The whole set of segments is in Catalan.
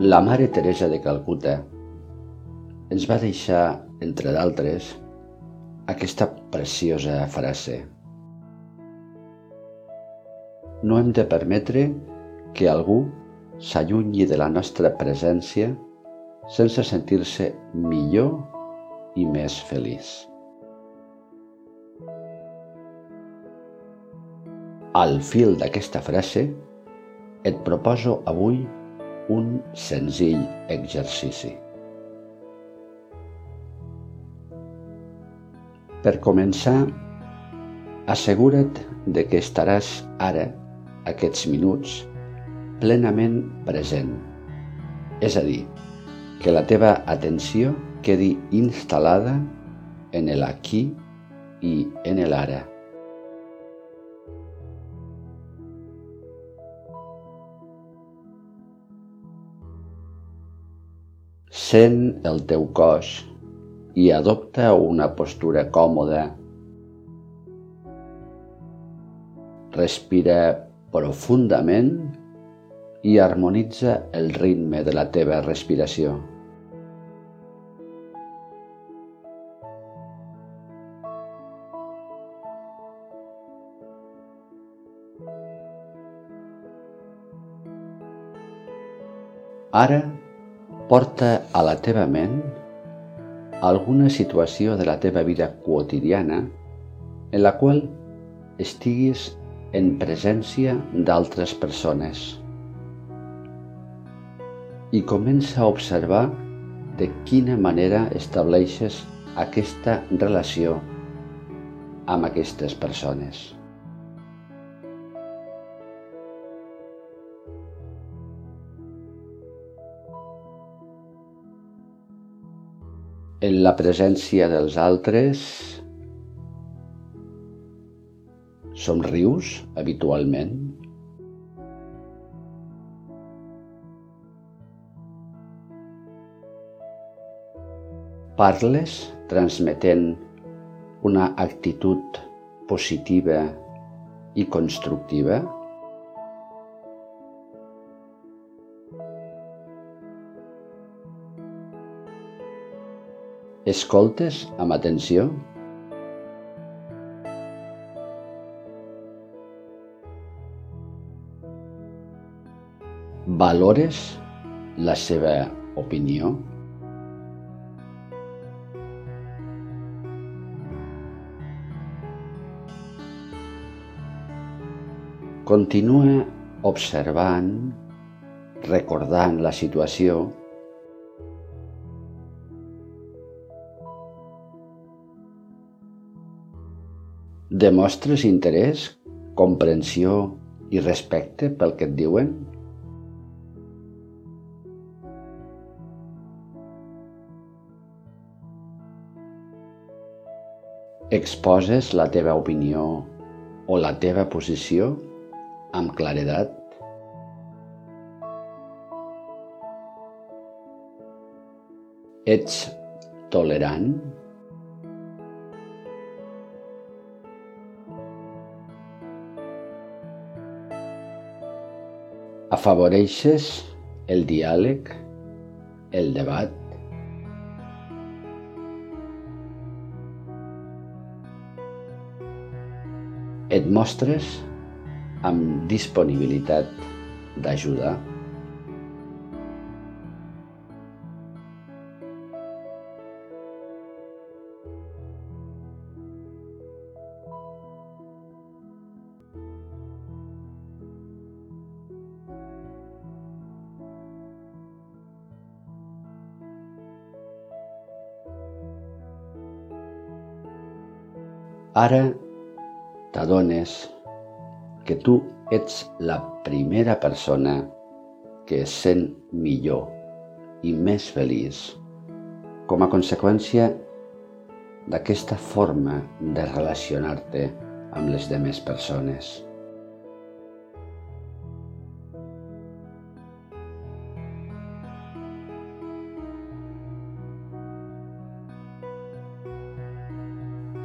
La Mare Teresa de Calcuta ens va deixar, entre d'altres, aquesta preciosa frase. No hem de permetre que algú s'allunyi de la nostra presència sense sentir-se millor i més feliç. Al fil d'aquesta frase, et proposo avui un senzill exercici. Per començar, assegura't de que estaràs ara, aquests minuts, plenament present. És a dir, que la teva atenció quedi instal·lada en l'aquí i en l'ara. Sent el teu cos i adopta una postura còmoda. Respira profundament i harmonitza el ritme de la teva respiració. Ara porta a la teva ment alguna situació de la teva vida quotidiana en la qual estiguis en presència d'altres persones i comença a observar de quina manera estableixes aquesta relació amb aquestes persones. En la presència dels altres somrius habitualment? Parles transmetent una actitud positiva i constructiva? Escoltes amb atenció? Valores la seva opinió? Continua observant, recordant la situació Demostres interès, comprensió i respecte pel que et diuen? Exposes la teva opinió o la teva posició amb claredat? Ets tolerant? Afavoreixes el diàleg, el debat, et mostres amb disponibilitat d'ajudar Ara t'adones que tu ets la primera persona que es sent millor i més feliç com a conseqüència d'aquesta forma de relacionar-te amb les demés persones.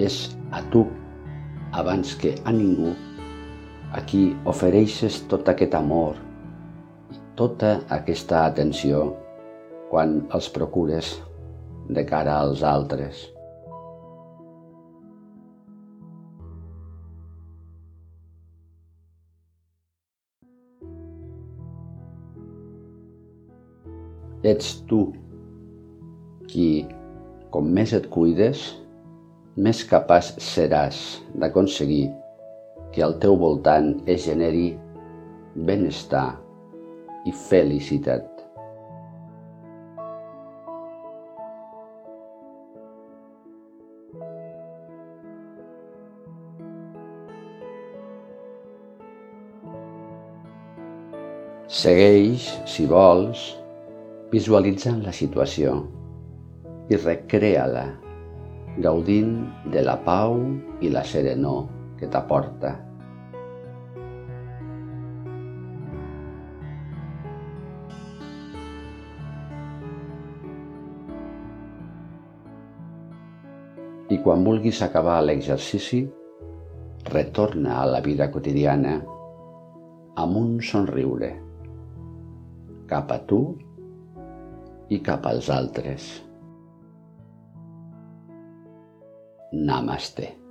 És a tu, abans que a ningú, a qui ofereixes tot aquest amor tota aquesta atenció quan els procures de cara als altres. Ets tu qui, com més et cuides, més capaç seràs d'aconseguir que al teu voltant es generi benestar i felicitat. Segueix, si vols, visualitzant la situació i recrea-la gaudint de la pau i la serenor que t'aporta. I quan vulguis acabar l'exercici, retorna a la vida quotidiana amb un somriure cap a tu i cap als altres. Namaste.